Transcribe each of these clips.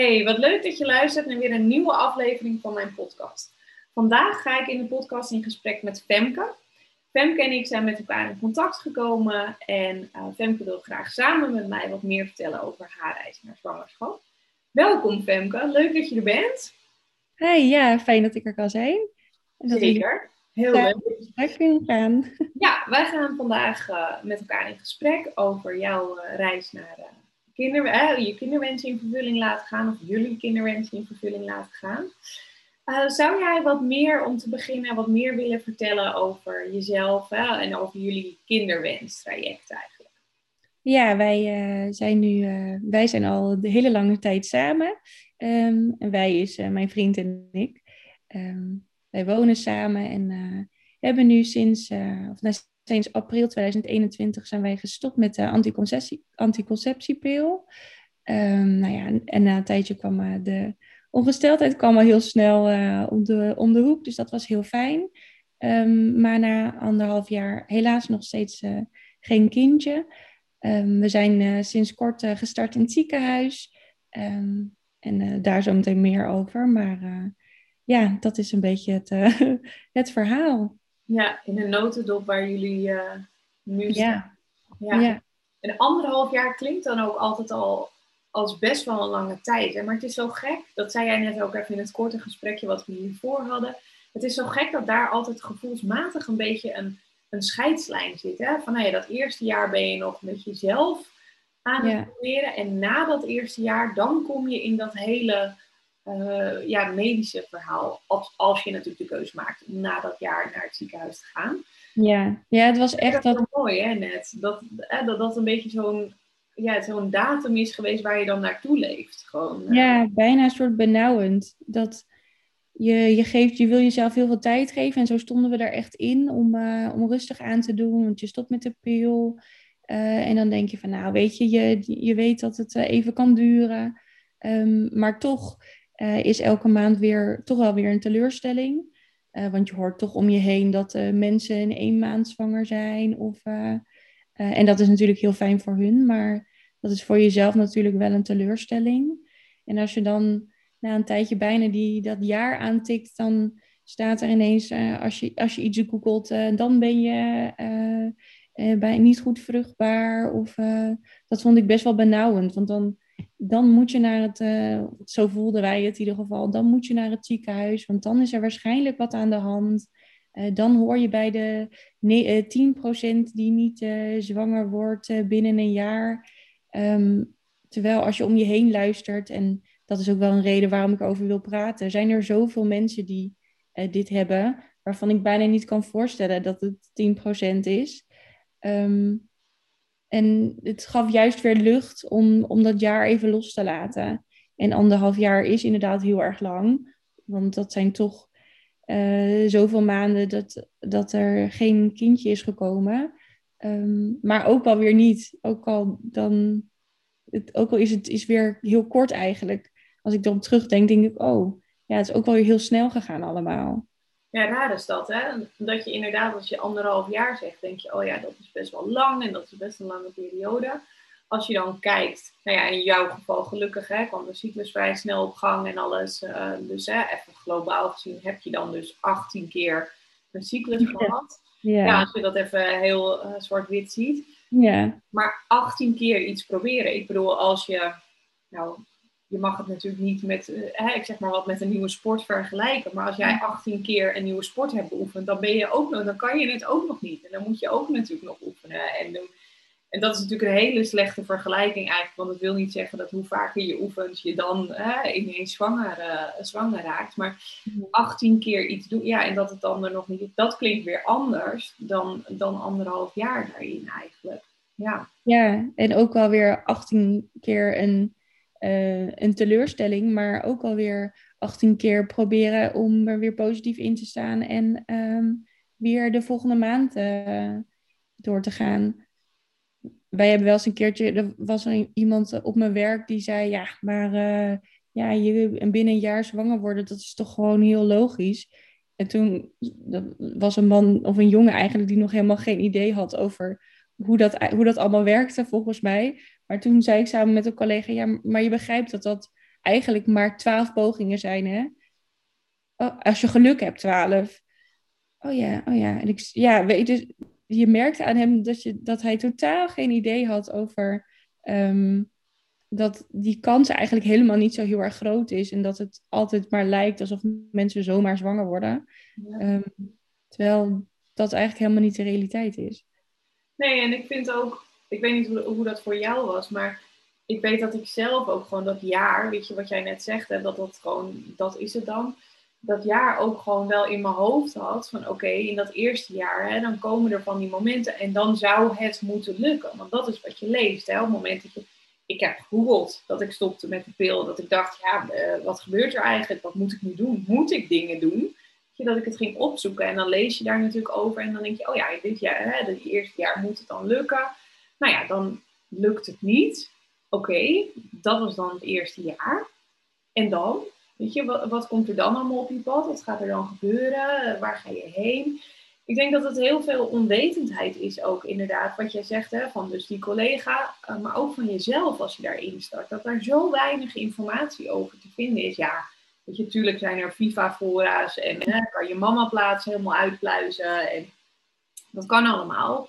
Hey, wat leuk dat je luistert naar weer een nieuwe aflevering van mijn podcast. Vandaag ga ik in de podcast in gesprek met Femke. Femke en ik zijn met elkaar in contact gekomen en uh, Femke wil graag samen met mij wat meer vertellen over haar reis naar zwangerschap. Welkom Femke, leuk dat je er bent. Hey, ja, fijn dat ik er kan zijn. dat Zeker, heel leuk. gaan. Ja, wij gaan vandaag uh, met elkaar in gesprek over jouw uh, reis naar eh, je kinderwensen in vervulling laten gaan, of jullie kinderwensen in vervulling laten gaan. Uh, zou jij wat meer, om te beginnen, wat meer willen vertellen over jezelf en over jullie kinderwenstraject eigenlijk? Ja, wij uh, zijn nu, uh, wij zijn al de hele lange tijd samen. Um, en wij is mijn vriend en ik. Um, wij wonen samen en hebben nu sinds, of nou, sinds april 2021 zijn wij gestopt met de anticonceptie, anticonceptiepil. Um, nou ja, en, na een tijdje kwam uh, de ongesteldheid kwam al heel snel uh, om, de, hoek, dus dat was heel fijn. Um, maar na anderhalf jaar helaas nog steeds uh, geen kindje. Um, we zijn sinds kort gestart in het ziekenhuis. en daar zo meteen meer over. Maar ja, dat is een beetje het, het verhaal. Ja, in een notendop waar jullie uh, nu staan. Ja. ja. En anderhalf jaar klinkt dan ook altijd al als best wel een lange tijd. Hè? Maar het is zo gek, dat zei jij net ook even in het korte gesprekje wat we hiervoor hadden. Het is zo gek dat daar altijd gevoelsmatig een beetje een, een scheidslijn zit. Hè? Van nou ja, dat eerste jaar ben je nog met jezelf aan het proberen. En na dat eerste jaar, dan kom je in dat hele uh, ja, medische verhaal. Als, als je natuurlijk de keuze maakt om na dat jaar naar het ziekenhuis te gaan. Ja, ja het was echt dat... mooi hè, net. Dat dat, dat een beetje zo'n ja, zo'n datum is geweest waar je dan naartoe leeft. Gewoon, uh... Ja, bijna een soort benauwend. Dat je, je, geeft, je wil jezelf heel veel tijd geven. En zo stonden we er echt in om, uh, om rustig aan te doen. Want je stopt met de pil. Uh, en dan denk je van, nou weet je, je, je weet dat het even kan duren. Um, maar toch uh, is elke maand weer toch wel weer een teleurstelling. Uh, want je hoort toch om je heen dat uh, mensen in één maand zwanger zijn. Of, en dat is natuurlijk heel fijn voor hun, maar dat is voor jezelf natuurlijk wel een teleurstelling. En als je dan na een tijdje bijna die, dat jaar aantikt, dan staat er ineens, als, je, als je iets googelt, dan ben je bij, niet goed vruchtbaar. Of, dat vond ik best wel benauwend, want dan dan moet je naar het, uh, zo voelden wij het in ieder geval, dan moet je naar het ziekenhuis, want dan is er waarschijnlijk wat aan de hand. Uh, dan hoor je bij de nee, uh, 10% die niet zwanger wordt binnen een jaar. Um, terwijl als je om je heen luistert, en dat is ook wel een reden waarom ik over wil praten, zijn er zoveel mensen die dit hebben, waarvan ik bijna niet kan voorstellen dat het 10% is. Um, en het gaf juist weer lucht om, om dat jaar even los te laten. En anderhalf jaar is inderdaad heel erg lang. Want dat zijn toch uh, zoveel maanden dat, dat er geen kindje is gekomen. Um, maar ook alweer niet. Ook al, dan, ook al is het is weer heel kort eigenlijk. Als ik dan terugdenk, denk ik, oh, ja, het is ook wel weer heel snel gegaan allemaal. Ja, raar is dat, hè? Dat je inderdaad, als je anderhalf jaar zegt, denk je, oh ja, dat is best wel lang en dat is best een lange periode. Als je dan kijkt, nou ja, in jouw geval gelukkig, hè, kwam de cyclus vrij snel op gang en alles. Uh, dus hè, even globaal gezien heb je dan dus 18 keer een cyclus gehad. Ja. ja. als je dat even heel uh, zwart-wit ziet. Ja. Maar 18 keer iets proberen. Ik bedoel, als je, nou, je mag het natuurlijk niet met, uh, ik zeg maar wat, met een nieuwe sport vergelijken. Maar als jij 18 keer een nieuwe sport hebt beoefend, dan ben je ook nog, dan kan je het ook nog niet. En dan moet je ook natuurlijk nog oefenen. En, en dat is natuurlijk een hele slechte vergelijking eigenlijk. Want het wil niet zeggen dat hoe vaker je oefent, je dan ineens zwanger, uh, zwanger raakt. Maar 18 keer iets doen, ja, en dat het dan er nog niet. Dat klinkt weer anders dan, dan anderhalf jaar daarin eigenlijk. Ja. ja, en ook wel weer 18 keer een uh, een teleurstelling, maar ook alweer 18 keer proberen om er weer positief in te staan en um, weer de volgende maand uh, door te gaan. Wij hebben wel eens een keertje, er was er iemand op mijn werk die zei, ja, maar uh, ja, je, binnen een jaar zwanger worden, dat is toch gewoon heel logisch. En toen was een man of een jongen eigenlijk die nog helemaal geen idee had over hoe dat, hoe dat allemaal werkte volgens mij. Maar toen zei ik samen met een collega, ja, maar je begrijpt dat dat eigenlijk maar twaalf pogingen zijn, hè? Oh, als je geluk hebt, twaalf. Oh ja, oh ja. En ik, ja, weet je, dus je merkte aan hem dat, je, dat hij totaal geen idee had over ehm, dat die kans eigenlijk helemaal niet zo heel erg groot is. En dat het altijd maar lijkt alsof mensen zomaar zwanger worden. Ehm, terwijl dat eigenlijk helemaal niet de realiteit is. Nee, en ik vind ook, ik weet niet hoe, hoe dat voor jou was, maar ik weet dat ik zelf ook gewoon dat jaar, weet je wat jij net zegt, hè, dat dat gewoon, dat is het dan. Dat jaar ook gewoon wel in mijn hoofd had van oké, in dat eerste jaar, hè, dan komen er van die momenten en dan zou het moeten lukken. Want dat is wat je leest, hè, op het moment dat je ik heb gegoogeld dat ik stopte met de pil. Dat ik dacht, ja, uh, wat gebeurt er eigenlijk? Wat moet ik nu doen? Moet ik dingen doen? Dat ik het ging opzoeken en dan lees je daar natuurlijk over. En dan denk je, oh ja, dit jaar, hè, dit eerste jaar moet het dan lukken. Nou ja, dan lukt het niet. Oké, dat was dan het eerste jaar. En dan, weet je, wat, wat komt er dan allemaal op je pad? Wat gaat er dan gebeuren? Waar ga je heen? ik denk dat het heel veel onwetendheid is ook inderdaad, wat jij zegt, hè, van dus die collega, eh, maar ook van jezelf als je daarin start. Dat er zo weinig informatie over te vinden is. Ja, weet je, natuurlijk zijn er FIFA-fora's en hè, kan je mama plaatsen helemaal uitpluizen en dat kan allemaal.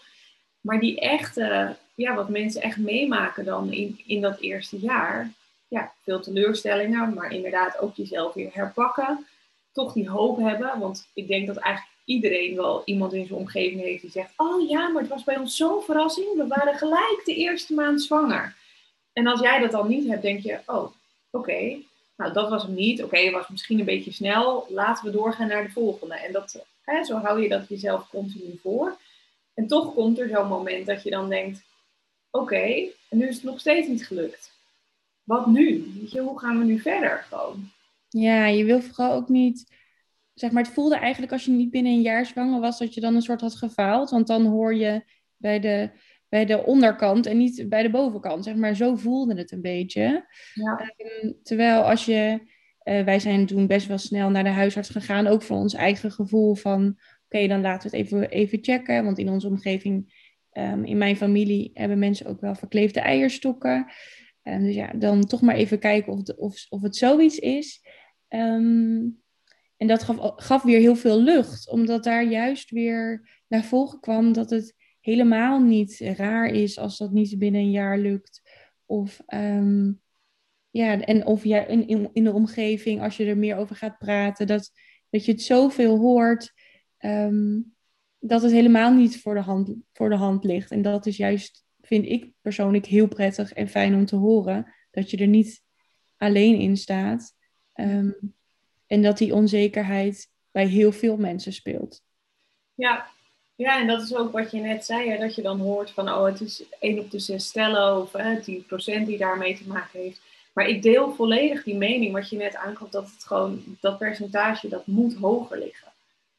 Maar die echte, ja, wat mensen echt meemaken dan in, in dat eerste jaar, ja, veel teleurstellingen, maar inderdaad ook jezelf weer herpakken. Toch die hoop hebben, want ik denk dat eigenlijk iedereen wel iemand in zijn omgeving heeft die zegt: Oh ja, maar het was bij ons zo'n verrassing. We waren gelijk de eerste maand zwanger. En als jij dat dan niet hebt, denk je: Oh, oké. Nou, dat was hem niet. Oké, het was misschien een beetje snel. Laten we doorgaan naar de volgende. En dat, hè, zo hou je dat jezelf continu voor. En toch komt er zo'n moment dat je dan denkt: Oké, en nu is het nog steeds niet gelukt. Wat nu? Je, hoe gaan we nu verder? Gewoon. Ja, je wil vooral ook niet zeg maar, het voelde eigenlijk als je niet binnen een jaar zwanger was, dat je dan een soort had gefaald. Want dan hoor je bij de, bij de onderkant en niet bij de bovenkant. Zeg maar, zo voelde het een beetje. Ja. Ehm, terwijl als je, uh, wij zijn toen best wel snel naar de huisarts gegaan, ook voor ons eigen gevoel van, oké, dan laten we het even, even checken. Want in onze omgeving, um, in mijn familie, hebben mensen ook wel verkleefde eierstokken. Um, dus ja, dan toch maar even kijken of, het, of, of het zoiets is. En dat gaf, gaf weer heel veel lucht, omdat daar juist weer naar voren kwam dat het helemaal niet raar is als dat niet binnen een jaar lukt. Of, um, ja, en of jij in, in, de omgeving, als je er meer over gaat praten, dat, dat je het zoveel hoort, um, dat het helemaal niet voor de, hand, voor de hand ligt. En dat is juist, vind ik persoonlijk, heel prettig en fijn om te horen, dat je er niet alleen in staat. Um, en dat die onzekerheid bij heel veel mensen speelt. Ja, ja en dat is ook wat je net zei, hè, dat je dan hoort van, oh, het is 1 op de 6 stellen of hè, 10% die daarmee te maken heeft. Maar ik deel volledig die mening wat je net aankomt, dat het gewoon, dat percentage, dat moet hoger liggen.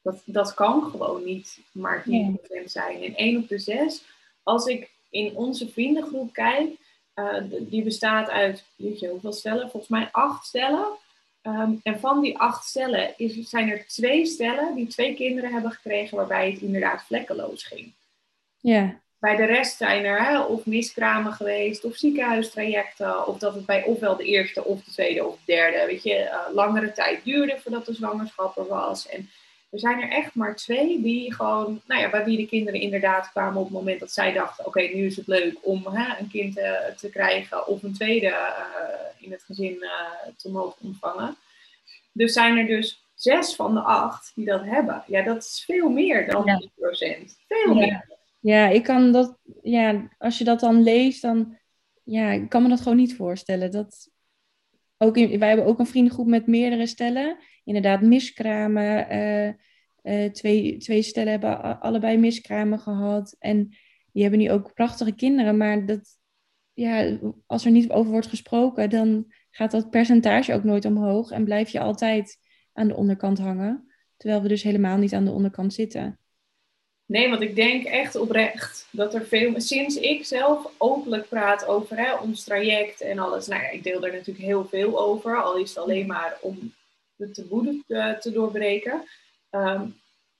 Dat, dat kan gewoon niet maar 10% zijn. En 1 op de 6, als ik in onze vriendengroep kijk, uh, die bestaat uit, weet je, hoeveel stellen? Volgens mij acht stellen. Ehm, en van die acht stellen is, zijn er twee stellen die twee kinderen hebben gekregen waarbij het inderdaad vlekkeloos ging. Ja. Bij de rest zijn er hè, of miskramen geweest, of ziekenhuistrajecten, of dat het bij ofwel de eerste of de tweede of de derde, weet je, uh, langere tijd duurde voordat de zwangerschap er was. En er zijn er echt maar twee die gewoon, nou ja, bij wie de kinderen inderdaad kwamen op het moment dat zij dachten, oké, nu is het leuk om hè, een kind uh, te krijgen of een tweede uh, in het gezin uh, te mogen ontvangen. Dus zijn er dus zes van de acht die dat hebben. Ja, dat is veel meer dan ja. 10%. Veel ja. meer. Ja, ik kan dat, ja, als je dat dan leest, dan, ja, ik kan me dat gewoon niet voorstellen. Dat, ook in, wij hebben ook een vriendengroep met meerdere stellen inderdaad miskramen. Uh, uh, twee, twee stellen hebben allebei miskramen gehad. En die hebben nu ook prachtige kinderen. Maar dat, ja, als er niet over wordt gesproken, dan gaat dat percentage ook nooit omhoog. En blijf je altijd aan de onderkant hangen. Terwijl we dus helemaal niet aan de onderkant zitten. Nee, want ik denk echt oprecht dat er veel. Sinds ik zelf openlijk praat over hè, ons traject en alles. Nou ja, ik deel er natuurlijk heel veel over. Al is het alleen maar om de taboe te, te doorbreken. Ehm,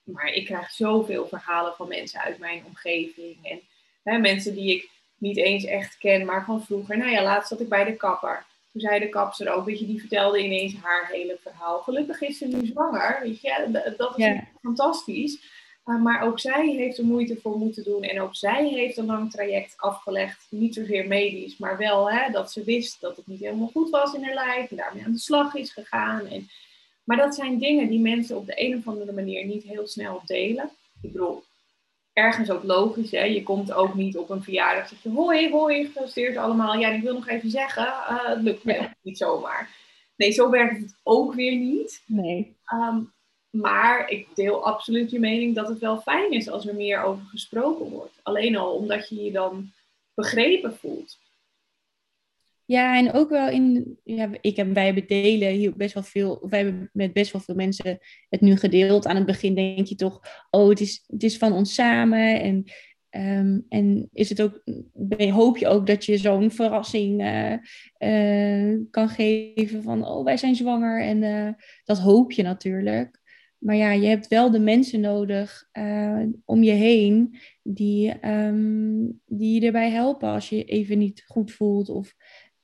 maar ik krijg zoveel verhalen van mensen uit mijn omgeving. En hè, mensen die ik niet eens echt ken, maar van vroeger. Nou ja, laatst zat ik bij de kapper. toen zei de kapster ook, weet je, die vertelde ineens haar hele verhaal. Gelukkig is ze nu zwanger, weet je, dat is fantastisch. Uh, maar ook zij heeft er moeite voor moeten doen en ook zij heeft een lang traject afgelegd. Niet zozeer medisch, maar wel hè, dat ze wist dat het niet helemaal goed was in haar lijf en daarmee aan de slag is gegaan. En, maar dat zijn dingen die mensen op de een of andere manier niet heel snel delen. Ik bedoel, ergens ook logisch. Hè? Je komt ook niet op een verjaardag zeg je hoi, hoi, gefeliciteerd allemaal. Ja, ik wil nog even zeggen, uh, het lukt me niet zomaar. Nee, zo werkt het ook weer niet. Nee. Ehm, maar ik deel absoluut je mening dat het wel fijn is als er meer over gesproken wordt. Alleen al omdat je je dan begrepen voelt. Ja, en ook wel in, ik heb, wij hebben delen hier best wel veel, wij hebben met best wel veel mensen het nu gedeeld. Aan het begin denk je toch, oh, het is, het is van ons samen. En, ehm, en is het ook, hoop je ook dat je zo'n verrassing uh, uh, kan geven van, oh, wij zijn zwanger. En uh, dat hoop je natuurlijk. Maar ja, je hebt wel de mensen nodig om je heen die, um, die je erbij helpen als je even niet goed voelt of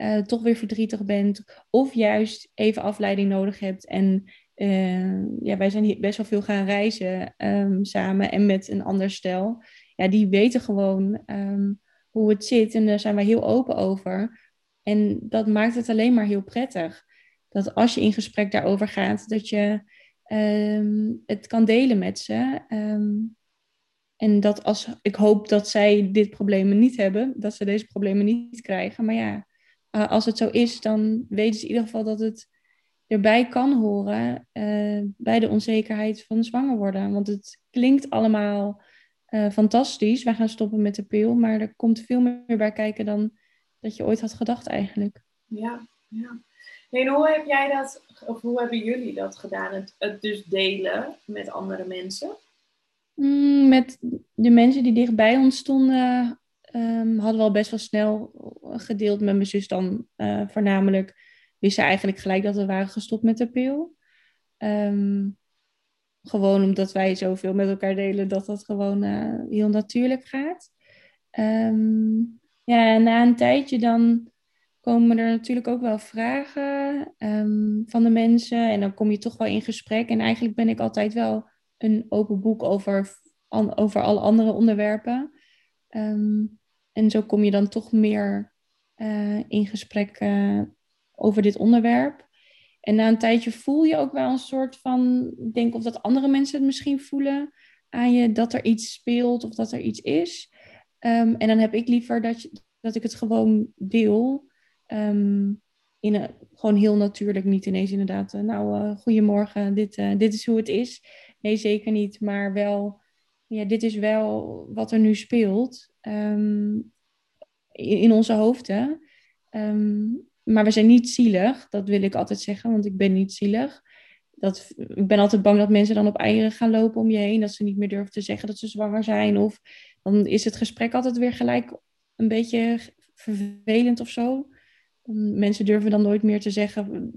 uh, toch weer verdrietig bent. Of juist even afleiding nodig hebt. En uh, ja, wij zijn hier best wel veel gaan reizen um, samen en met een ander stel. Ja, die weten gewoon um, hoe het zit en daar zijn wij heel open over. En dat maakt het alleen maar heel prettig. Dat als je in gesprek daarover gaat, dat je um, het kan delen met ze. en dat als ik hoop dat zij dit probleem niet hebben, dat ze deze problemen niet krijgen. Maar ja, uh, als het zo is, dan weten ze in ieder geval dat het erbij kan horen uh, bij de onzekerheid van zwanger worden. Want het klinkt allemaal uh, fantastisch. Wij gaan stoppen met de pil, maar er komt veel meer bij kijken dan dat je ooit had gedacht eigenlijk. Ja, ja. en hoe heb jij dat, of hoe hebben jullie dat gedaan? Het, het dus delen met andere mensen? Mm, met de mensen die dichtbij ons stonden, um, hadden we al best wel snel gedeeld met mijn zus dan uh, voornamelijk. Wist ze eigenlijk gelijk dat we waren gestopt met de pil. Um, gewoon omdat wij zoveel met elkaar delen dat dat gewoon uh, heel natuurlijk gaat. Um, ja, na een tijdje dan komen er natuurlijk ook wel vragen van de mensen. En dan kom je toch wel in gesprek. En eigenlijk ben ik altijd wel een open boek over, over alle andere onderwerpen. Um, en zo kom je dan toch meer uh, in gesprek uh, over dit onderwerp. En na een tijdje voel je ook wel een soort van, ik denk of dat andere mensen het misschien voelen aan je, dat er iets speelt of dat er iets is. Um, en dan heb ik liever dat, je, dat ik het gewoon deel. Um, in een, gewoon heel natuurlijk, niet ineens inderdaad, uh, nou, uh, goedemorgen, dit, dit is hoe het is. Nee, zeker niet, maar wel, ja, dit is wel wat er nu speelt. Um, in onze hoofden. Um, maar we zijn niet zielig, dat wil ik altijd zeggen, want ik ben niet zielig. Dat, ik ben altijd bang dat mensen dan op eieren gaan lopen om je heen, dat ze niet meer durven te zeggen dat ze zwanger zijn. Of dan is het gesprek altijd weer gelijk een beetje vervelend of zo. Mensen durven dan nooit meer te zeggen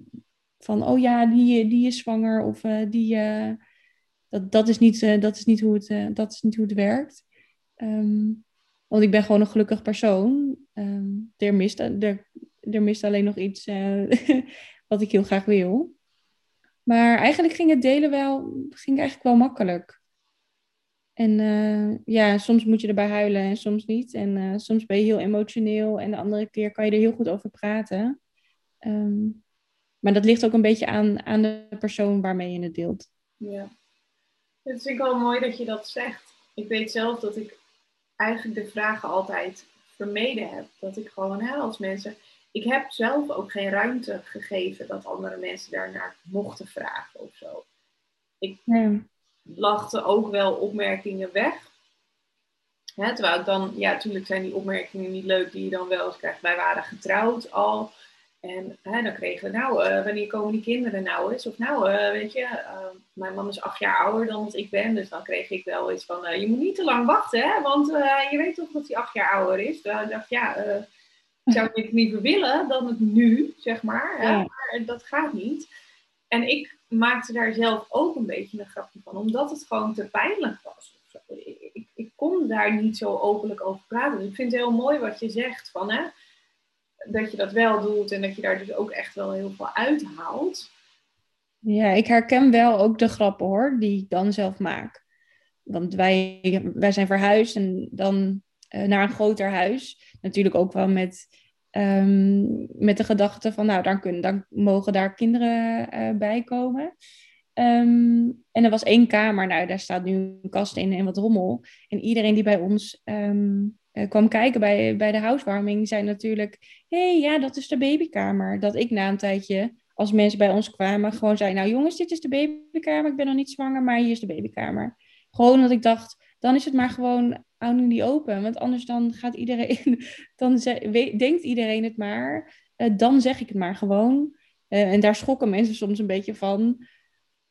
van, oh ja, die, die is zwanger of uh, die, uh, dat, dat, is niet, uh, dat, is niet hoe het, dat is niet hoe het werkt. Um, want ik ben gewoon een gelukkig persoon. Um, er, mist, er, er mist alleen nog iets uh, wat ik heel graag wil. Maar eigenlijk ging het delen wel, ging eigenlijk wel makkelijk. En ja, soms moet je erbij huilen en soms niet. En soms ben je heel emotioneel en de andere keer kan je er heel goed over praten. Um, maar dat ligt ook een beetje aan, aan de persoon waarmee je het deelt. Ja, het vind ik wel mooi dat je dat zegt. Ik weet zelf dat ik eigenlijk de vragen altijd vermeden heb. Dat ik gewoon hè, als mensen. Ik heb zelf ook geen ruimte gegeven dat andere mensen daarnaar mochten vragen of zo. Ik nee. lachte ook wel opmerkingen weg. Hè, terwijl ik dan, ja, natuurlijk zijn die opmerkingen niet leuk die je dan wel eens krijgt. Wij waren getrouwd al. En hè, dan kregen we, nou, uh, wanneer komen die kinderen nou eens? Of nou, uh, weet je, uh, mijn man is acht jaar ouder dan wat ik ben. Dus dan kreeg ik wel iets van, je moet niet te lang wachten, hè? Want je weet toch dat hij acht jaar ouder is. Dan dacht ja, zou ik het liever willen dan het nu, zeg maar. Hè? Maar dat gaat niet. En ik maakte daar zelf ook een beetje een grapje van, omdat het gewoon te pijnlijk was. Ik, ik, ik kon daar niet zo openlijk over praten. Dus ik vind het heel mooi wat je zegt van, hè dat je dat wel doet en dat je daar dus ook echt wel heel veel uithaalt. Ja, ik herken wel ook de grappen hoor, die ik dan zelf maak. Want wij, wij zijn verhuisd en dan uh, naar een groter huis. Natuurlijk ook wel met, um, met de gedachte van, nou, dan, kunnen, dan mogen daar kinderen uh, bij komen. Um, en er was één kamer, nou, daar staat nu een kast in en wat rommel. En iedereen die bij ons uh, kwam kijken bij, bij de housewarming, zei natuurlijk: hé, hey, ja, dat is de babykamer. Dat ik na een tijdje, als mensen bij ons kwamen, gewoon zei: Nou, jongens, dit is de babykamer. Ik ben nog niet zwanger, maar hier is de babykamer. Gewoon dat ik dacht: dan is het maar gewoon nu niet open. Want anders dan gaat iedereen, dan denkt iedereen het maar. Uh, dan zeg ik het maar gewoon. Uh, en daar schokken mensen soms een beetje van.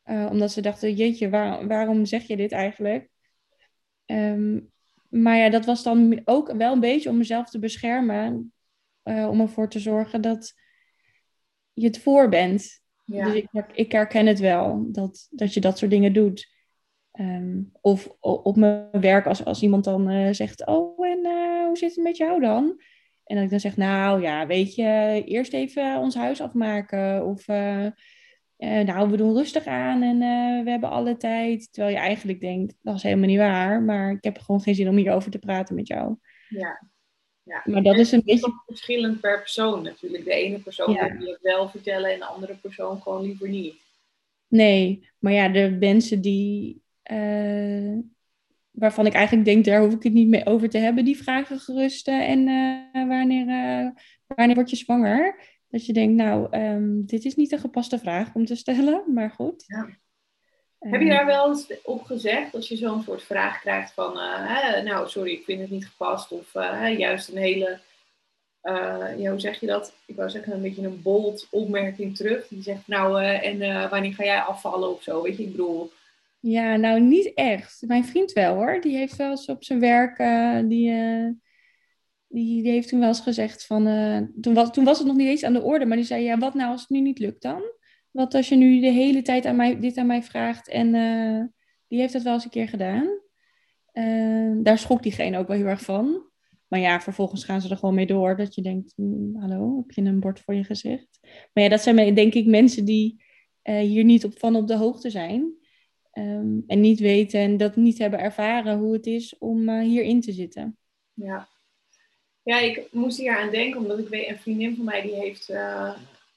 Omdat ze dachten, jeetje, waar, waarom zeg je dit eigenlijk? Um, maar ja, dat was dan ook wel een beetje om mezelf te beschermen. Uh, om ervoor te zorgen dat je het voor bent. Ja. Dus ik, ik, herken het wel, dat, dat je dat soort dingen doet. Um, of op mijn werk, als, als iemand dan uh, zegt: Oh, en uh, hoe zit het met jou dan? En dat ik dan zeg: Nou ja, weet je, eerst even ons huis afmaken. Of uh, nou, we doen rustig aan en uh, we hebben alle tijd. Terwijl je eigenlijk denkt, dat is helemaal niet waar. Maar ik heb gewoon geen zin om hierover te praten met jou. Ja. ja. Maar dat is een beetje... verschillend per persoon natuurlijk. De ene persoon ja. wil het wel vertellen en de andere persoon gewoon liever niet. Nee, maar ja, de mensen die... Uh, waarvan ik eigenlijk denk, daar hoef ik het niet mee over te hebben. Die vragen gerust. en wanneer, wanneer word je zwanger? Dat je denkt, nou, um, dit is niet een gepaste vraag om te stellen, maar goed. Ja. Heb je daar wel eens op gezegd, als je zo'n soort vraag krijgt van, uh, nou, sorry, ik vind het niet gepast, of uh, juist een hele, uh, ja, hoe zeg je dat? Ik wou zeggen een beetje een bold opmerking terug. Die zegt, nou, en wanneer ga jij afvallen of zo, weet je, ik bedoel... Ja, nou, niet echt. Mijn vriend wel hoor. Die heeft wel eens op zijn werk, die die, heeft toen wel eens gezegd van, uh, toen, was, toen was het nog niet eens aan de orde, maar die zei, ja, wat nou als het nu niet lukt dan? Wat als je nu de hele tijd aan mij, dit aan mij vraagt en uh, die heeft dat wel eens een keer gedaan. Uh, daar schrok diegene ook wel heel erg van. Maar ja, vervolgens gaan ze er gewoon mee door. Dat je denkt, hm, hallo, heb je een bord voor je gezicht? Maar ja, dat zijn denk ik mensen die hier niet op, van op de hoogte zijn. Um, en niet weten en dat niet hebben ervaren hoe het is om hierin te zitten. Ja, ja, ik moest hier aan denken, omdat ik weet, een vriendin van mij die heeft, uh,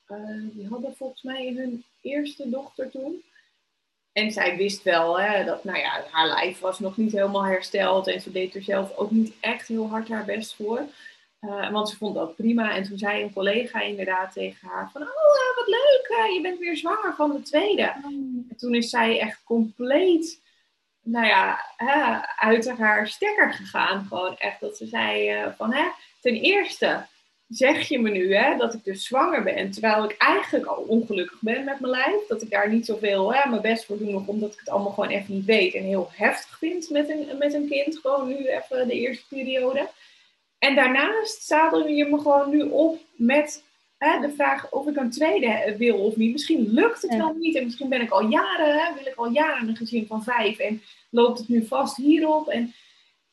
uh, die hadden volgens mij hun eerste dochter toen. En zij wist wel hè, dat, nou ja, haar lijf was nog niet helemaal hersteld en ze deed er zelf ook niet echt heel hard haar best voor. Uh, want ze vond dat prima. En toen zei een collega inderdaad tegen haar van, oh wat leuk, je bent weer zwanger van de tweede. Mm. En toen is zij echt compleet nou ja, hè, uit haar stekker gegaan. Gewoon echt dat ze zei uh, van, hè, ten eerste zeg je me nu hè, dat ik dus zwanger ben, terwijl ik eigenlijk al ongelukkig ben met mijn lijf. Dat ik daar niet zoveel hè, mijn best voor doe, nog omdat ik het allemaal gewoon even niet weet en heel heftig vind met een, met een kind. Gewoon nu even de eerste periode. En daarnaast zadel je me gewoon nu op met hè, de vraag of ik een tweede wil of niet. Misschien lukt het wel niet en misschien ben ik al jaren, hè, wil ik al jaren een gezin van vijf en loopt het nu vast hierop. En,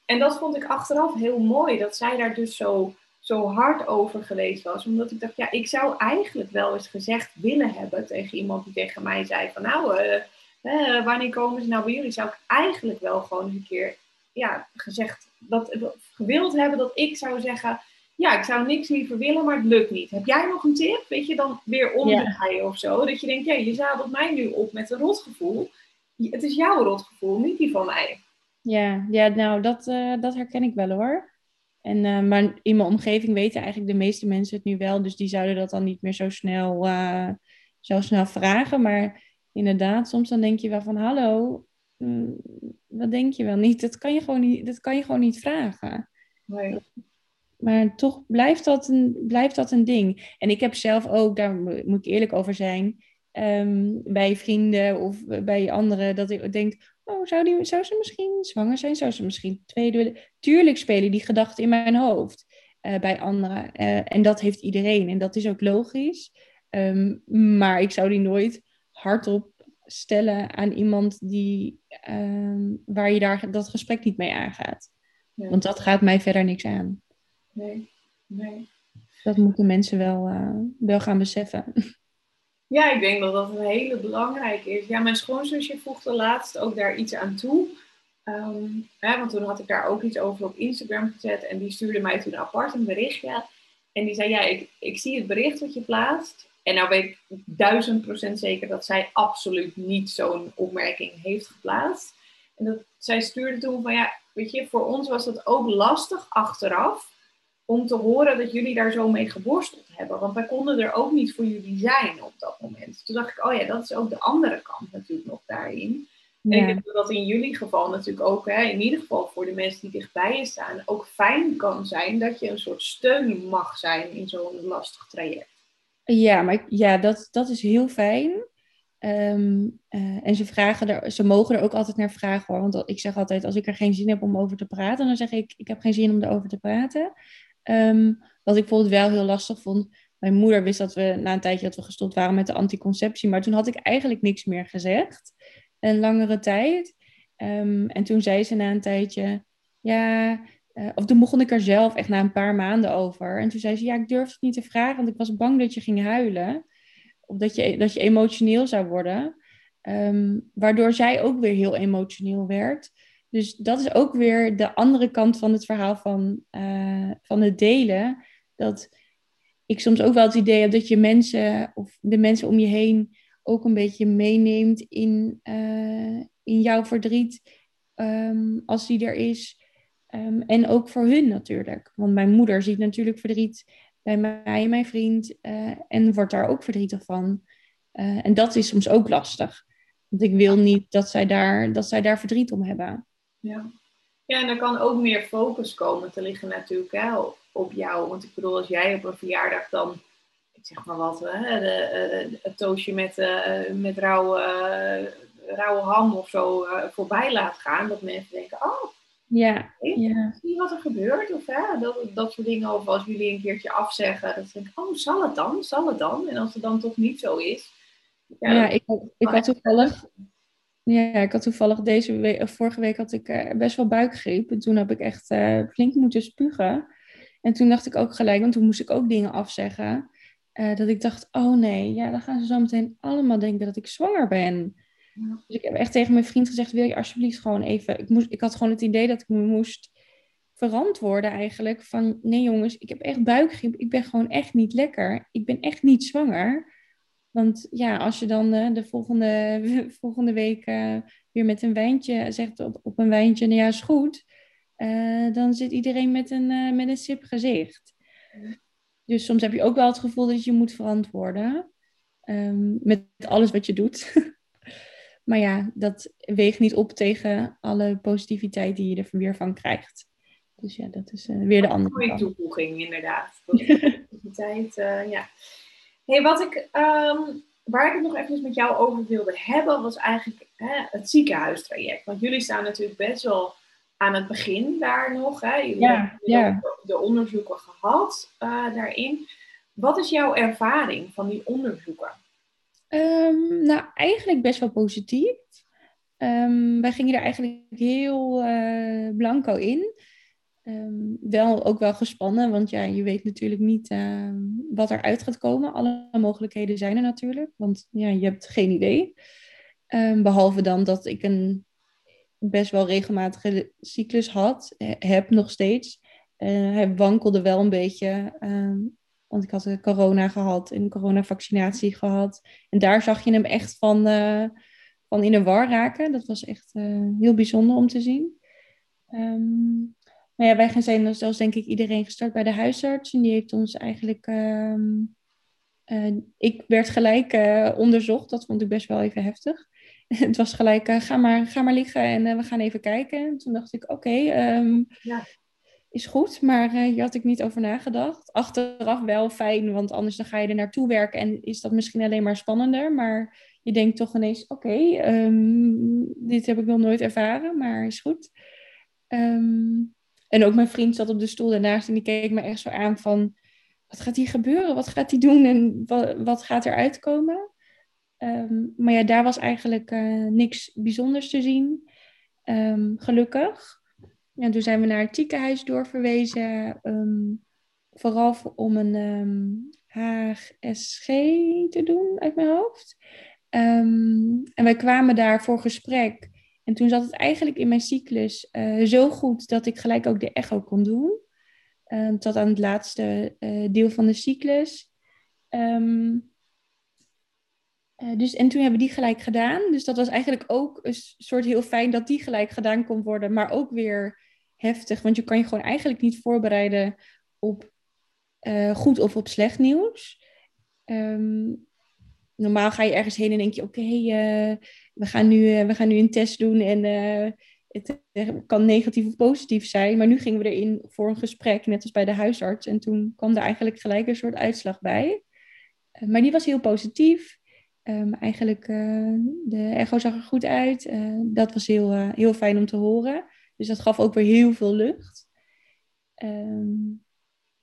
en dat vond ik achteraf heel mooi, dat zij daar dus zo, zo hard over geweest was. Omdat ik dacht, ja, ik zou eigenlijk wel eens gezegd willen hebben tegen iemand die tegen mij zei van nou, uh, uh, wanneer komen ze nou bij jullie? Zou ik eigenlijk wel gewoon een keer ja, gezegd, dat, gewild hebben dat ik zou zeggen, ja, ik zou niks liever willen, maar het lukt niet. Heb jij nog een tip? Weet je, dan weer omdraaien ja. of zo. Dat je denkt, ja, je zadelt mij nu op met een rotgevoel het is jouw rotgevoel, niet die van mij. Ja, ja nou, dat, uh, dat herken ik wel hoor. En, uh, maar in mijn omgeving weten eigenlijk de meeste mensen het nu wel. Dus die zouden dat dan niet meer zo snel, uh, zo snel vragen. Maar inderdaad, soms dan denk je wel van... Hallo, mm, wat denk je wel niet? Dat kan je gewoon niet, dat kan je gewoon niet vragen. Nee. Maar toch blijft dat, een, blijft dat een ding. En ik heb zelf ook, daar moet ik eerlijk over zijn um, bij vrienden of bij anderen, dat ik denk, oh, zou, die, zou ze misschien zwanger zijn? Zou ze misschien tweede willen? Tuurlijk spelen die gedachten in mijn hoofd uh, bij anderen. Uh, en dat heeft iedereen en dat is ook logisch. Um, maar ik zou die nooit hardop stellen aan iemand die, um, waar je daar dat gesprek niet mee aangaat. Ja. Want dat gaat mij verder niks aan. Nee, nee. Dat moeten mensen wel, uh, wel gaan beseffen. Ja, ik denk dat dat een hele belangrijke is. Ja, mijn schoonzusje voegde laatst ook daar iets aan toe. Ehm, hè, want toen had ik daar ook iets over op Instagram gezet. En die stuurde mij toen apart een berichtje. En die zei, ja, ik, ik zie het bericht wat je plaatst. En nou weet ik duizend procent zeker dat zij absoluut niet zo'n opmerking heeft geplaatst. En dat, zij stuurde toen van, ja, weet je, voor ons was het ook lastig achteraf om te horen dat jullie daar zo mee geworsteld hebben. Want wij konden er ook niet voor jullie zijn op dat moment. Toen dacht ik, oh ja, dat is ook de andere kant natuurlijk nog daarin. En ik denk dat dat in jullie geval natuurlijk ook, hè, in ieder geval voor de mensen die dichtbij je staan, ook fijn kan zijn dat je een soort steun mag zijn in zo'n lastig traject. Ja, maar ja, dat, dat is heel fijn. Ehm, eh, en ze, vragen er, ze mogen er ook altijd naar vragen hoor. Want ik zeg altijd, als ik er geen zin heb om over te praten, dan zeg ik, ik heb geen zin om erover te praten. Um, wat ik bijvoorbeeld wel heel lastig vond. Mijn moeder wist dat we na een tijdje dat we gestopt waren met de anticonceptie. Maar toen had ik eigenlijk niks meer gezegd. Een langere tijd. Um, en toen zei ze na een tijdje, ja, uh, of toen begon ik er zelf echt na een paar maanden over. En toen zei ze, ja, ik durfde het niet te vragen, want ik was bang dat je ging huilen. Of dat je, dat je emotioneel zou worden. Um, waardoor zij ook weer heel emotioneel werd. Dus dat is ook weer de andere kant van het verhaal van, uh, van het delen. Dat ik soms ook wel het idee heb dat je mensen of de mensen om je heen ook een beetje meeneemt in, uh, in jouw verdriet um, als die er is. Um, en ook voor hun natuurlijk. Want mijn moeder ziet natuurlijk verdriet bij mij en mijn vriend uh, en wordt daar ook verdrietig van. En dat is soms ook lastig. Want ik wil niet dat zij daar, dat zij daar verdriet om hebben. Ja. ja, en er kan ook meer focus komen te liggen natuurlijk hè, op jou. Want ik bedoel, als jij op een verjaardag dan, ik zeg maar wat, hè, de, uh, het toosje met, uh, met rauwe, uh, rauwe ham of zo voorbij laat gaan, dat mensen denken, oh, ja, ja. zie wat er gebeurt? Of hè, dat, dat soort dingen. Of als jullie een keertje afzeggen, dat ze denken, oh, zal het dan? Zal het dan? En als het dan toch niet zo is. Ja, ja ik, ik had toevallig ja, ik had toevallig deze week, vorige week had ik uh, best wel buikgriep. En toen heb ik echt uh, flink moeten spugen. En toen dacht ik ook gelijk, want toen moest ik ook dingen afzeggen. Uh, dat ik dacht, oh nee, ja, dan gaan ze zo meteen allemaal denken dat ik zwanger ben. Ja. Dus ik heb echt tegen mijn vriend gezegd, wil je alsjeblieft gewoon even... Ik, moest, ik had gewoon het idee dat ik me moest verantwoorden eigenlijk. Van, nee jongens, ik heb echt buikgriep. Ik ben gewoon echt niet lekker. Ik ben echt niet zwanger. Want ja, als je dan uh, de volgende, volgende week uh, weer met een wijntje zegt op, op een wijntje, nou ja, is goed. Uh, dan zit iedereen met een, met een sip gezicht. Dus soms heb je ook wel het gevoel dat je moet verantwoorden. Um, met alles wat je doet. maar ja, dat weegt niet op tegen alle positiviteit die je er weer van krijgt. Dus ja, dat is weer de andere kant. Mooie toevoeging, inderdaad. Positiviteit, ja. Hey, wat ik, um, waar ik het nog even met jou over wilde hebben, was eigenlijk hè, het ziekenhuistraject. Want jullie staan natuurlijk best wel aan het begin daar nog. Hè? Jullie ja, hebben de onderzoeken gehad uh, daarin. Wat is jouw ervaring van die onderzoeken? Um, nou, eigenlijk best wel positief. Um, wij gingen er eigenlijk heel uh, blanco in. Um, wel ook wel gespannen, want ja, je weet natuurlijk niet uh, wat eruit gaat komen. Alle mogelijkheden zijn er natuurlijk, want ja, je hebt geen idee. Um, behalve dan dat ik een best wel regelmatige cyclus had, heb nog steeds. Uh, hij wankelde wel een beetje, want ik had corona gehad en coronavaccinatie gehad. En daar zag je hem echt van, uh, van in de war raken. Dat was echt heel bijzonder om te zien. Um, maar ja, wij zijn zelfs denk ik iedereen gestart bij de huisarts. En die heeft ons eigenlijk... Uh, uh, ik werd gelijk uh, onderzocht. Dat vond ik best wel even heftig. het was gelijk, eh, ga, maar, ga maar liggen en we gaan even kijken. En toen dacht ik, oké, okay, um, ja. is goed. Maar hier had ik niet over nagedacht. Achteraf wel fijn, want anders dan ga je er naartoe werken. En is dat misschien alleen maar spannender. Maar je denkt toch ineens, oké, okay, um, dit heb ik nog nooit ervaren. Maar is goed. Um, en ook mijn vriend zat op de stoel daarnaast en die keek me echt zo aan van... Wat gaat hier gebeuren? Wat gaat hij doen? En wat, wat gaat er uitkomen? Um, maar ja, daar was eigenlijk uh, niks bijzonders te zien. Um, gelukkig. En toen zijn we naar het ziekenhuis doorverwezen. Um, vooral om een um, HSG te doen uit mijn hoofd. Ehm, en wij kwamen daar voor gesprek. En toen zat het eigenlijk in mijn cyclus uh, zo goed dat ik gelijk ook de echo kon doen. Uh, tot aan het laatste uh, deel van de cyclus. Um, dus, en toen hebben die gelijk gedaan. Dus dat was eigenlijk ook een soort heel fijn dat die gelijk gedaan kon worden. Maar ook weer heftig. Want je kan je gewoon eigenlijk niet voorbereiden op goed of op slecht nieuws. Um, normaal ga je ergens heen en denk je, oké, eh, we, gaan nu, uh, we gaan nu een test doen en uh, het kan negatief of positief zijn. Maar nu gingen we erin voor een gesprek, net als bij de huisarts. En toen kwam er eigenlijk gelijk een soort uitslag bij. maar die was heel positief. Um, eigenlijk, de echo zag er goed uit. dat was heel, heel fijn om te horen. Dus dat gaf ook weer heel veel lucht. Um,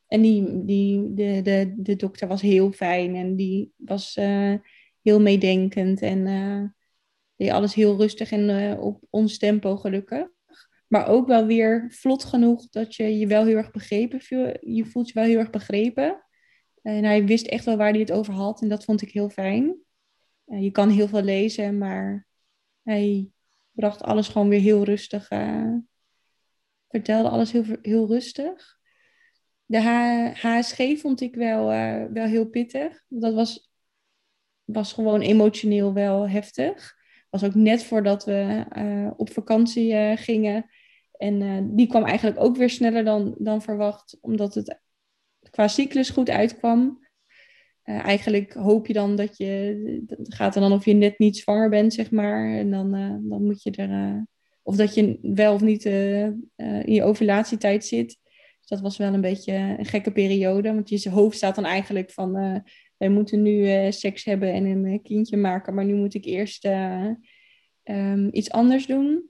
en die, die, de, de, de dokter was heel fijn en die was uh, heel meedenkend en uh, deed alles heel rustig en uh, op ons tempo gelukkig. Maar ook wel weer vlot genoeg dat je je wel heel erg begrepen. Je voelt je wel heel erg begrepen. En hij wist echt wel waar hij het over had en dat vond ik heel fijn. je kan heel veel lezen, maar hij bracht alles gewoon weer heel rustig. vertelde alles heel, heel rustig. De HSG vond ik wel, uh, wel heel pittig. Dat was, was gewoon emotioneel wel heftig. Was ook net voordat we uh, op vakantie uh, gingen. En die kwam eigenlijk ook weer sneller dan, dan verwacht, omdat het qua cyclus goed uitkwam. eigenlijk hoop je dan dat je, het gaat er dan of je net niet zwanger bent, zeg maar. En dan, dan moet je er, of dat je wel of niet in je ovulatietijd zit dat was wel een beetje een gekke periode. Want je hoofd staat dan eigenlijk van... Uh, wij moeten nu uh, seks hebben en een eh, kindje maken. Maar nu moet ik eerst um, iets anders doen.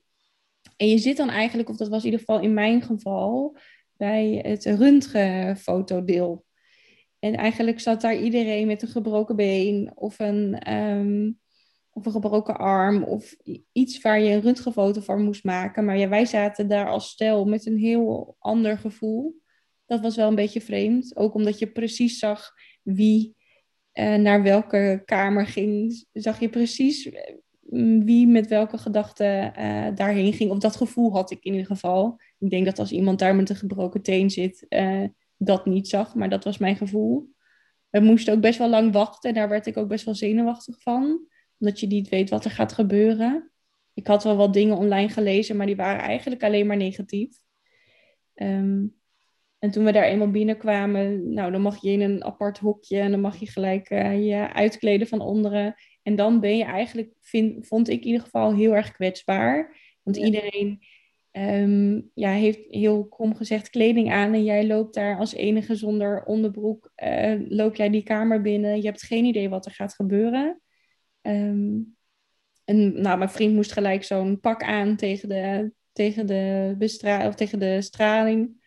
En je zit dan eigenlijk, of dat was in ieder geval in mijn geval... bij het röntgenfotodeel. En eigenlijk zat daar iedereen met een gebroken been of een... Um, of een gebroken arm of iets waar je een röntgenfoto van moest maken. Maar wij zaten daar als stel met een heel ander gevoel. Dat was wel een beetje vreemd. Ook omdat je precies zag wie uh, naar welke kamer ging. Zag je precies eh, wie met welke gedachten uh, daarheen ging. Of dat gevoel had ik in ieder geval. Ik denk dat als iemand daar met een gebroken teen zit, dat niet zag. Maar dat was mijn gevoel. We moesten ook best wel lang wachten. En daar werd ik ook best wel zenuwachtig van omdat je niet weet wat er gaat gebeuren. Ik had wel wat dingen online gelezen, maar die waren eigenlijk alleen maar negatief. Ehm, en toen we daar eenmaal binnenkwamen, nou, dan mag je in een apart hokje en dan mag je gelijk uh, je uitkleden van onderen. En dan ben je eigenlijk, vind, vond ik in ieder geval, heel erg kwetsbaar. Want iedereen um, ja, heeft heel krom gezegd kleding aan en jij loopt daar als enige zonder onderbroek, uh, loop jij die kamer binnen. Je hebt geen idee wat er gaat gebeuren. Um, en nou, mijn vriend moest gelijk zo'n pak aan tegen de, tegen de, bestra of tegen de straling.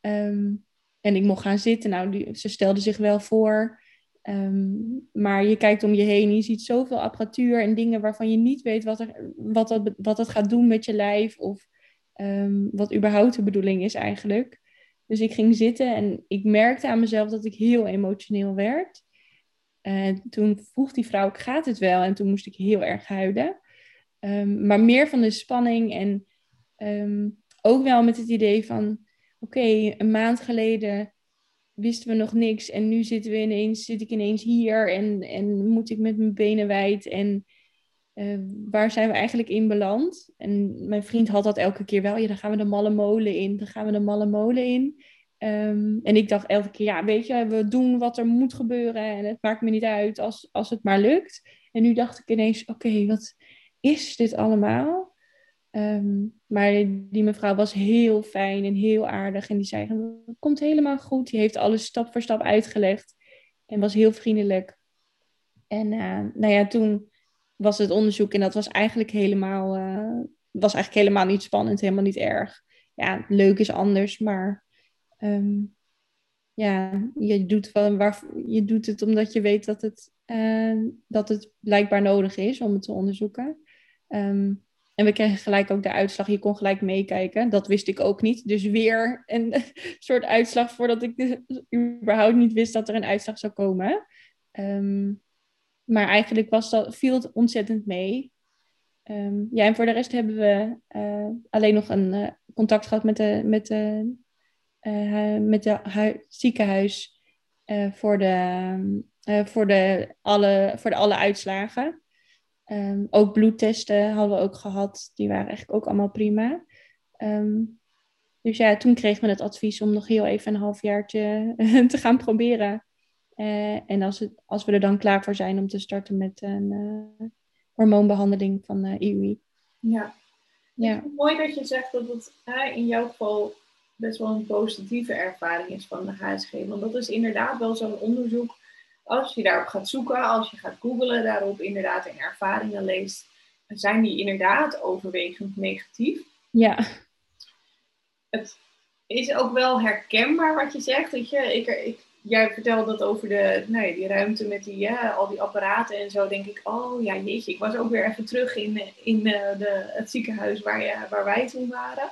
Um, en ik mocht gaan zitten. Nou, die, ze stelde zich wel voor. Um, maar je kijkt om je heen en je ziet zoveel apparatuur en dingen waarvan je niet weet wat, er, wat, dat, wat dat gaat doen met je lijf. Of um, wat überhaupt de bedoeling is eigenlijk. Dus ik ging zitten en ik merkte aan mezelf dat ik heel emotioneel werd. En toen vroeg die vrouw, gaat het wel? En toen moest ik heel erg huilen. Um, maar meer van de spanning en um, ook wel met het idee van, oké, een maand geleden wisten we nog niks en nu zitten we ineens, zit ik ineens hier en, en moet ik met mijn benen wijd en uh, waar zijn we eigenlijk in beland? En mijn vriend had dat elke keer wel, ja, dan gaan we de malle molen in, dan gaan we de malle molen in. Um, en ik dacht elke keer, ja, weet je, we doen wat er moet gebeuren en het maakt me niet uit als, als het maar lukt. En nu dacht ik ineens, oké, wat is dit allemaal? Um, maar die mevrouw was heel fijn en heel aardig en die zei, het komt helemaal goed. Die heeft alles stap voor stap uitgelegd en was heel vriendelijk. En uh, nou ja, toen was het onderzoek en dat was eigenlijk helemaal, uh, was eigenlijk helemaal niet spannend, helemaal niet erg. Ja, leuk is anders, maar um, ja, je doet, waar, je doet het omdat je weet dat het, uh, dat het blijkbaar nodig is om het te onderzoeken. Um, En we kregen gelijk ook de uitslag. Je kon gelijk meekijken. Dat wist ik ook niet. Dus weer een soort uitslag voordat ik überhaupt niet wist dat er een uitslag zou komen. Um, maar eigenlijk was dat, viel het ontzettend mee. Um, ja, en voor de rest hebben we uh, alleen nog een uh, contact gehad met de, met de, uh, met de ziekenhuis voor, de, voor, de alle, voor de alle uitslagen. Um, ook bloedtesten hadden we ook gehad. Die waren eigenlijk ook allemaal prima. Um, dus ja, toen kregen we het advies om nog heel even een halfjaartje te gaan proberen. En als, het, als we er dan klaar voor zijn om te starten met een hormoonbehandeling van IUI. Ja. ja. mooi dat je zegt dat het in jouw geval best wel een positieve ervaring is van de HSG. Want dat is inderdaad wel zo'n onderzoek als je daarop gaat zoeken, als je gaat googlen daarop inderdaad en ervaringen leest, zijn die inderdaad overwegend negatief. Ja. Het is ook wel herkenbaar wat je zegt. Dat je, ik, ik, jij vertelde dat over de, nee, die ruimte met die, ja, al die apparaten en zo. Denk ik, oh ja, jeetje. Ik was ook weer even terug in, in eh, de, het ziekenhuis waar, ja, waar wij toen waren.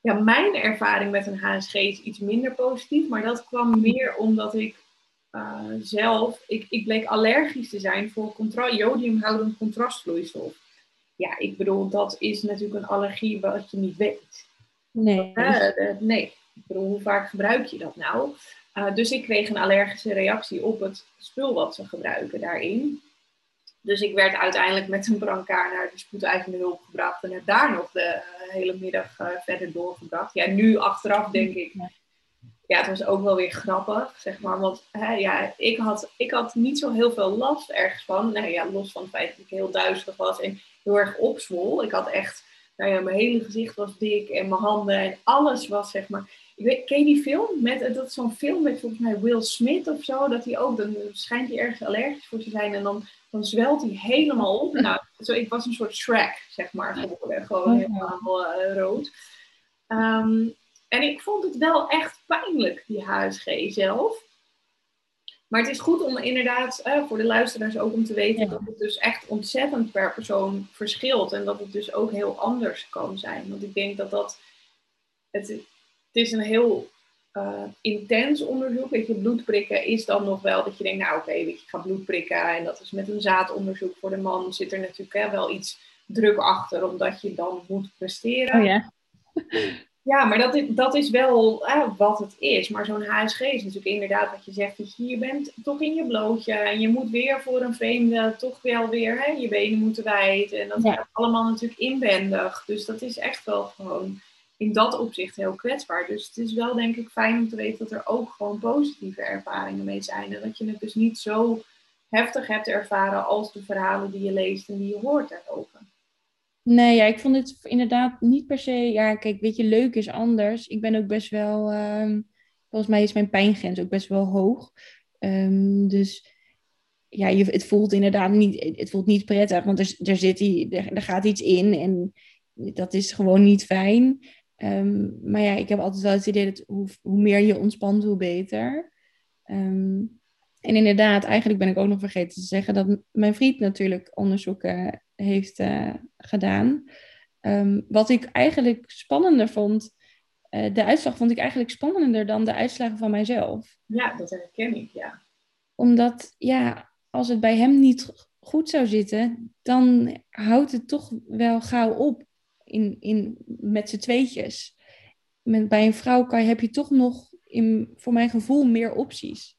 Ja, mijn ervaring met een HSG is iets minder positief. Maar dat kwam meer omdat ik uh, zelf, ik, ik bleek allergisch te zijn voor contra jodiumhoudend contrastvloeistof. Ja, ik bedoel, dat is natuurlijk een allergie wat je niet weet. Nee. Uh, nee, ik bedoel, hoe vaak gebruik je dat nou? Uh, dus ik kreeg een allergische reactie op het spul wat ze gebruiken daarin. Dus ik werd uiteindelijk met een brancard naar de spoedeisende hulp gebracht en heb daar nog de hele middag verder doorgebracht. Ja, nu achteraf denk ik, ja, het was ook wel weer grappig, zeg maar. Want hè, ja, ik, had, ik had niet zo heel veel last ergens van. Nou ja, los van het feit dat ik heel duizelig was en heel erg opzwol. Ik had echt, nou ja, mijn hele gezicht was dik en mijn handen en alles was, zeg maar. Ik weet, ken je die film? Met, dat is zo'n film met volgens mij Will Smith of zo. Dat hij ook, dan schijnt hij ergens allergisch voor te zijn. En dan, dan zwelt hij helemaal op. Nou, zo, ik was een soort Shrek, zeg maar, geworden. Gewoon helemaal uh, rood. Um, en ik vond het wel echt pijnlijk, die HSG zelf. Maar het is goed om inderdaad, eh, voor de luisteraars ook om te weten dat het dus echt ontzettend per persoon verschilt. En dat het dus ook heel anders kan zijn. Want ik denk dat dat, het, het is een heel uh, intens onderzoek. Weet je, bloedprikken is dan nog wel dat je denkt, nou oké, okay, ik ga bloed prikken. En dat is met een zaadonderzoek voor de man zit er natuurlijk hè, wel iets druk achter, omdat je dan moet presteren. Oh ja. Ja, maar dat is, dat is wel wat het is. Maar zo'n HSG is natuurlijk inderdaad wat je zegt. Dat je, je bent toch in je blootje. En je moet weer voor een vreemde toch wel weer hè, je benen moeten wijd. En dat ja. allemaal natuurlijk inwendig. Dus dat is echt wel gewoon in dat opzicht heel kwetsbaar. Dus het is wel denk ik fijn om te weten dat er ook gewoon positieve ervaringen mee zijn. En dat je het dus niet zo heftig hebt ervaren als de verhalen die je leest en die je hoort daarover. Nee, ja, ik vond het inderdaad niet per se. Ja, kijk, weet je, leuk is anders. Ik ben ook best wel. Um, volgens mij is mijn pijngrens ook best wel hoog. Um, dus ja, je, het voelt inderdaad niet, het voelt niet prettig, want er, er, zit er, er gaat iets in en dat is gewoon niet fijn. Um, maar ja, ik heb altijd wel het idee dat hoe, hoe meer je ontspant, hoe beter. Um, en inderdaad, eigenlijk ben ik ook nog vergeten te zeggen dat mijn vriend natuurlijk onderzoeken heeft uh, gedaan. Um, wat ik eigenlijk spannender vond, uh, de uitslag vond ik eigenlijk spannender dan de uitslagen van mijzelf. Ja, dat herken ik, ja. Omdat, ja, als het bij hem niet goed zou zitten, dan houdt het toch wel gauw op in, in, met z'n tweetjes. Met, bij een vrouw kan, heb je toch nog, in, voor mijn gevoel, meer opties.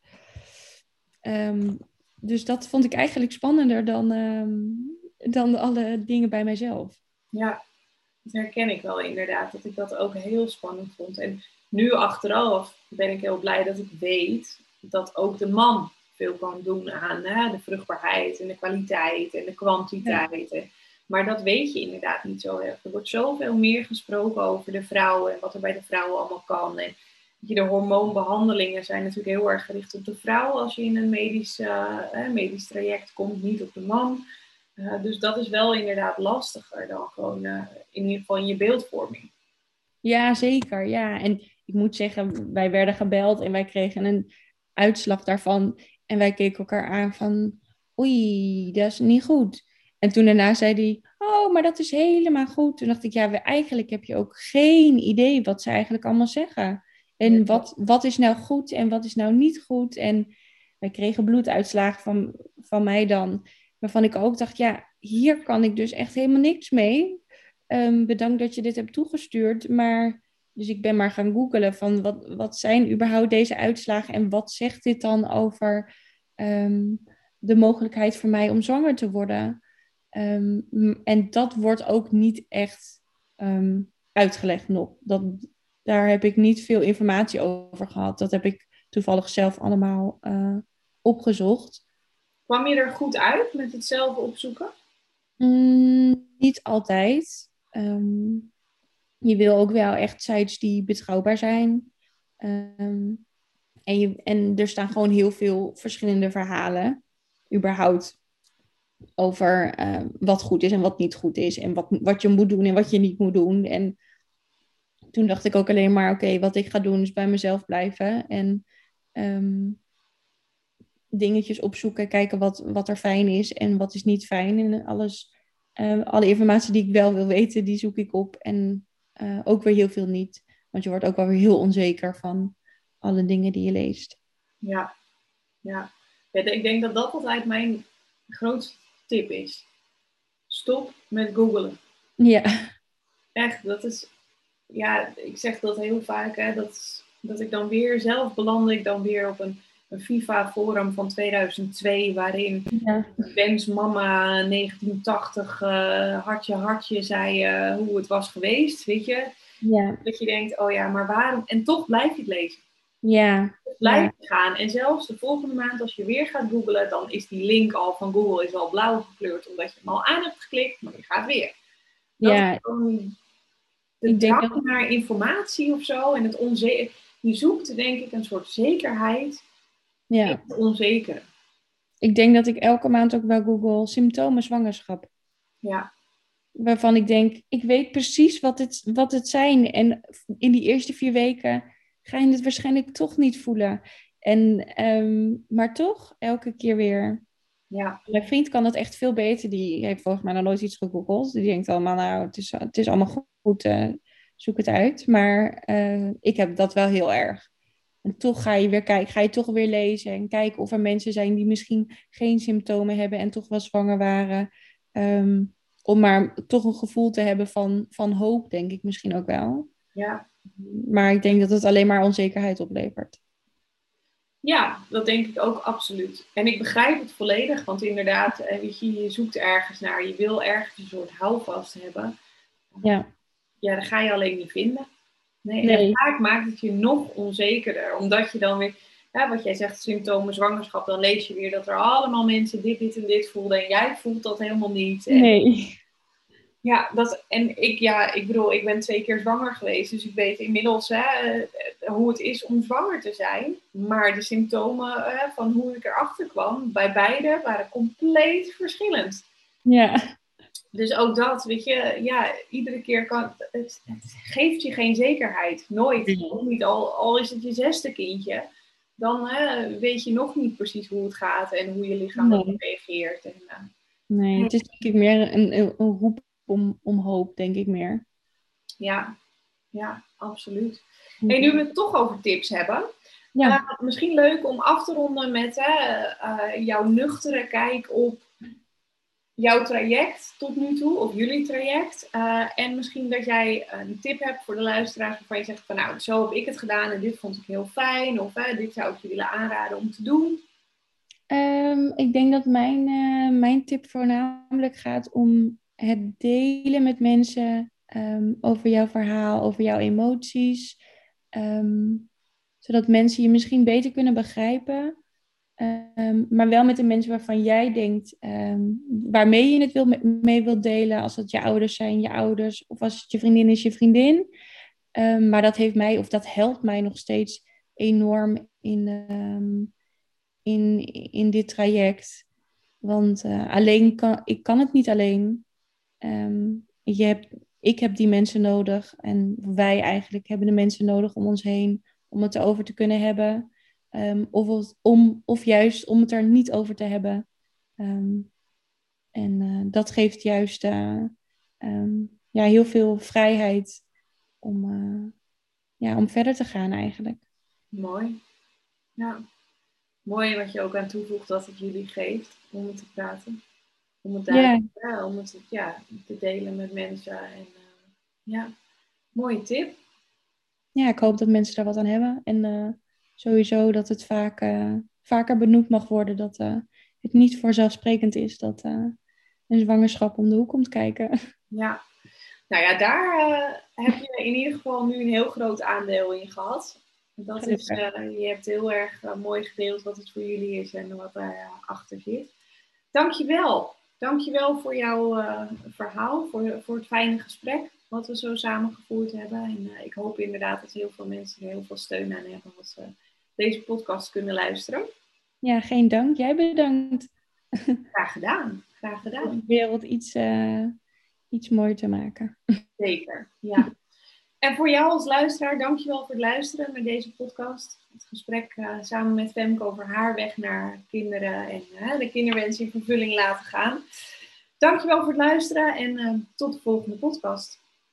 Um, dus dat vond ik eigenlijk spannender dan, um, dan alle dingen bij mijzelf. Ja, dat herken ik wel inderdaad. Dat ik dat ook heel spannend vond. En nu achteraf ben ik heel blij dat ik weet dat ook de man veel kan doen aan hè, de vruchtbaarheid en de kwaliteit en de kwantiteit. Maar dat weet je inderdaad niet zo erg. Er wordt zoveel meer gesproken over de vrouwen en wat er bij de vrouwen allemaal kan. En de hormoonbehandelingen zijn natuurlijk heel erg gericht op de vrouw als je in een medisch, uh, medisch traject komt, niet op de man. Uh, dus dat is wel inderdaad lastiger dan gewoon uh, in ieder geval in je beeldvorming. Ja, zeker. Ja, en ik moet zeggen, wij werden gebeld en wij kregen een uitslag daarvan. En wij keken elkaar aan van, oei, dat is niet goed. En toen daarna zei hij, oh, maar dat is helemaal goed. Toen dacht ik, ja, eigenlijk heb je ook geen idee wat ze eigenlijk allemaal zeggen. En wat, wat is nou goed en wat is nou niet goed? En wij kregen bloeduitslagen van, van mij dan, waarvan ik ook dacht, ja, hier kan ik dus echt helemaal niks mee. Um, bedankt dat je dit hebt toegestuurd, maar dus ik ben maar gaan googelen van wat, wat zijn überhaupt deze uitslagen en wat zegt dit dan over ehm, de mogelijkheid voor mij om zwanger te worden. Ehm, en dat wordt ook niet echt uitgelegd nog. Dat, daar heb ik niet veel informatie over gehad. Dat heb ik toevallig zelf allemaal uh, opgezocht. Kwam je er goed uit met het zelf opzoeken? Mm, niet altijd. Ehm, je wil ook wel echt sites die betrouwbaar zijn. Ehm, en, je, en er staan gewoon heel veel verschillende verhalen, überhaupt, over ehm, wat goed is en wat niet goed is. En wat, wat je moet doen en wat je niet moet doen. En toen dacht ik ook alleen maar, oké, wat ik ga doen is bij mezelf blijven. En dingetjes opzoeken, kijken wat, wat er fijn is en wat is niet fijn. En alles, uh, alle informatie die ik wel wil weten, die zoek ik op. En uh, ook weer heel veel niet. Want je wordt ook wel weer heel onzeker van alle dingen die je leest. Ja, ja. ja ik denk dat dat altijd mijn grootste tip is. Stop met googlen. Ja. Echt, dat is... Ja, ik zeg dat heel vaak, hè, dat, dat ik dan weer zelf beland ik dan weer op een een FIFA-forum van 2002, waarin ja. Wens mama 1980 uh, hartje hartje zei uh, hoe het was geweest, weet je? Ja. Dat je denkt, oh ja, maar waarom? En toch blijf je het lezen. Ja. Blijf ja. gaan. En zelfs de volgende maand, als je weer gaat googlen, dan is die link al van Google is al blauw gekleurd, omdat je hem al aan hebt geklikt, maar je gaat weer. Dat ja. de drang dat... naar informatie of zo en het onzeker. Je zoekt denk ik een soort zekerheid ja. onzeker. Ik denk dat ik elke maand ook wel google symptomen zwangerschap. Ja. Waarvan ik denk, ik weet precies wat het, wat het zijn. En in die eerste vier weken ga je het waarschijnlijk toch niet voelen. En, um, maar toch, elke keer weer. Ja. Mijn vriend kan het echt veel beter. Die heeft volgens mij nog nooit iets gegoogeld. Die denkt allemaal, nou, het is, het is allemaal goed, uh, zoek het uit. Maar uh, ik heb dat wel heel erg. En toch ga je weer kijken, ga je toch weer lezen en kijken of er mensen zijn die misschien geen symptomen hebben en toch wel zwanger waren. Um, om maar toch een gevoel te hebben van, van hoop, denk ik misschien ook wel. Ja. Maar ik denk dat het alleen maar onzekerheid oplevert. Ja, dat denk ik ook absoluut. En ik begrijp het volledig, want inderdaad, eh, weet je, je zoekt ergens naar, je wil ergens een soort houvast hebben. Ja. Ja, dat ga je alleen niet vinden. Nee, nee. En vaak maakt het je nog onzekerder, omdat je dan weer, ja, wat jij zegt, symptomen zwangerschap, dan lees je weer dat er allemaal mensen dit, dit en dit voelden en jij voelt dat helemaal niet. En, nee. Ja, dat, en ik, ja, ik bedoel, ik ben twee keer zwanger geweest, dus ik weet inmiddels hè, eh, hoe het is om zwanger te zijn. Maar de symptomen hè, van hoe ik erachter kwam, bij beide waren compleet verschillend. Ja. Dus ook dat, weet je, ja, iedere keer kan het, het geeft je geen zekerheid. Nooit. Niet al, al is het je zesde kindje, dan hè, weet je nog niet precies hoe het gaat en hoe je lichaam nee. reageert. En, uh, nee, het is denk ik meer een, een, een roep om, om hoop, denk ik meer. Ja, ja, absoluut. Hey, nu we het toch over tips hebben. Ja. Uh, misschien leuk om af te ronden met hè, uh, jouw nuchtere kijk op jouw traject tot nu toe, of jullie traject. Uh, en misschien dat jij een tip hebt voor de luisteraars waarvan je zegt van nou, zo heb ik het gedaan en dit vond ik heel fijn. Of dit zou ik je willen aanraden om te doen. Um, ik denk dat mijn, mijn tip voornamelijk gaat om het delen met mensen um, over jouw verhaal, over jouw emoties. Um, zodat mensen je misschien beter kunnen begrijpen. Um, maar wel met de mensen waarvan jij denkt, waarmee je het wil, mee wilt delen. Als het je ouders zijn, je ouders. Of als het je vriendin is, je vriendin. Maar dat heeft mij, of dat helpt mij nog steeds enorm in, in, in dit traject. Want uh, alleen kan, ik kan het niet alleen. Hebt, ik heb die mensen nodig. En wij eigenlijk hebben de mensen nodig om ons heen. Om het erover te kunnen hebben. Um, of, om, of juist om het er niet over te hebben. Um, En dat geeft juist ehm, ja, heel veel vrijheid om, ja, om verder te gaan eigenlijk. Mooi. Ja. Mooi wat je ook aan toevoegt dat het jullie geeft om te praten. Om het, daar, ja. om het ja, te delen met mensen. En, uh, ja, mooie tip. Ja, ik hoop dat mensen daar wat aan hebben. En uh, sowieso dat het vaak, uh, vaker benoemd mag worden dat het niet vanzelfsprekend is dat een zwangerschap om de hoek komt kijken. Ja, nou ja, daar heb je in ieder geval nu een heel groot aandeel in gehad. Dat is, uh, je hebt heel erg uh, mooi gedeeld wat het voor jullie is en wat daar achter zit. Dankjewel. Dankjewel voor jouw uh, verhaal, voor, voor het fijne gesprek wat we zo samen gevoerd hebben. En ik hoop inderdaad dat heel veel mensen er heel veel steun aan hebben als ze deze podcast kunnen luisteren. Ja, geen dank. Jij bedankt. Graag gedaan. Graag gedaan. Om de wereld iets, iets mooier te maken. Zeker, ja. En voor jou als luisteraar, dankjewel voor het luisteren naar deze podcast. Het gesprek uh, samen met Femke over haar weg naar kinderen en de kinderwens in vervulling laten gaan. Dankjewel voor het luisteren en uh, tot de volgende podcast.